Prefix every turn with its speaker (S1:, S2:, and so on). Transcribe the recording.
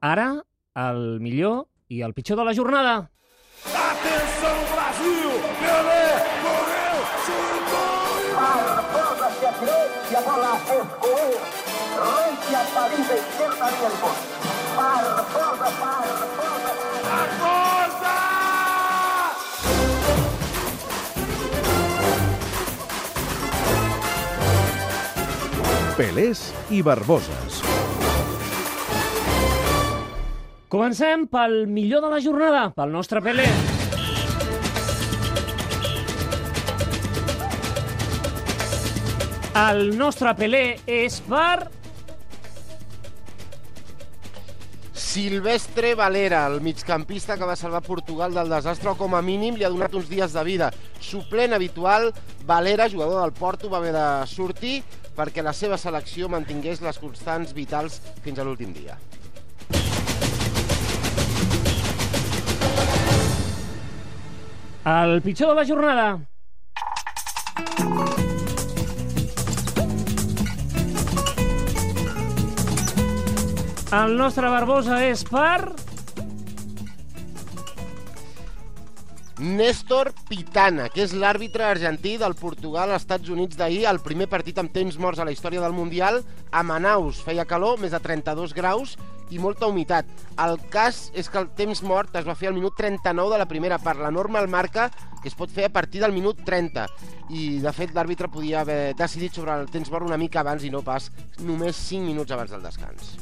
S1: Ara, el millor i el pitjor de la jornada.
S2: Atenção Brasil! Pelé correu, chutou!
S3: Barbosa se atiró y a bola escogió. Recia salida izquierda del gol. Barbosa, Barbosa.
S2: Barbosa!
S4: Pelés i Barboses.
S1: Comencem pel millor de la jornada, pel nostre Pelé. El nostre Pelé és per...
S5: Silvestre Valera, el migcampista que va salvar Portugal del desastre, o com a mínim li ha donat uns dies de vida. Suplent habitual, Valera, jugador del Porto, va haver de sortir perquè la seva selecció mantingués les constants vitals fins a l'últim dia.
S1: El pitjor de la jornada. El nostre Barbosa és per...
S5: Néstor Pitana, que és l'àrbitre argentí del Portugal-Estats Units d'ahir, el primer partit amb temps morts a la història del Mundial. A Manaus feia calor, més de 32 graus i molta humitat. El cas és que el temps mort es va fer al minut 39 de la primera part. La norma el marca que es pot fer a partir del minut 30 i de fet l'àrbitre podia haver decidit sobre el temps mort una mica abans i no pas només 5 minuts abans del descans.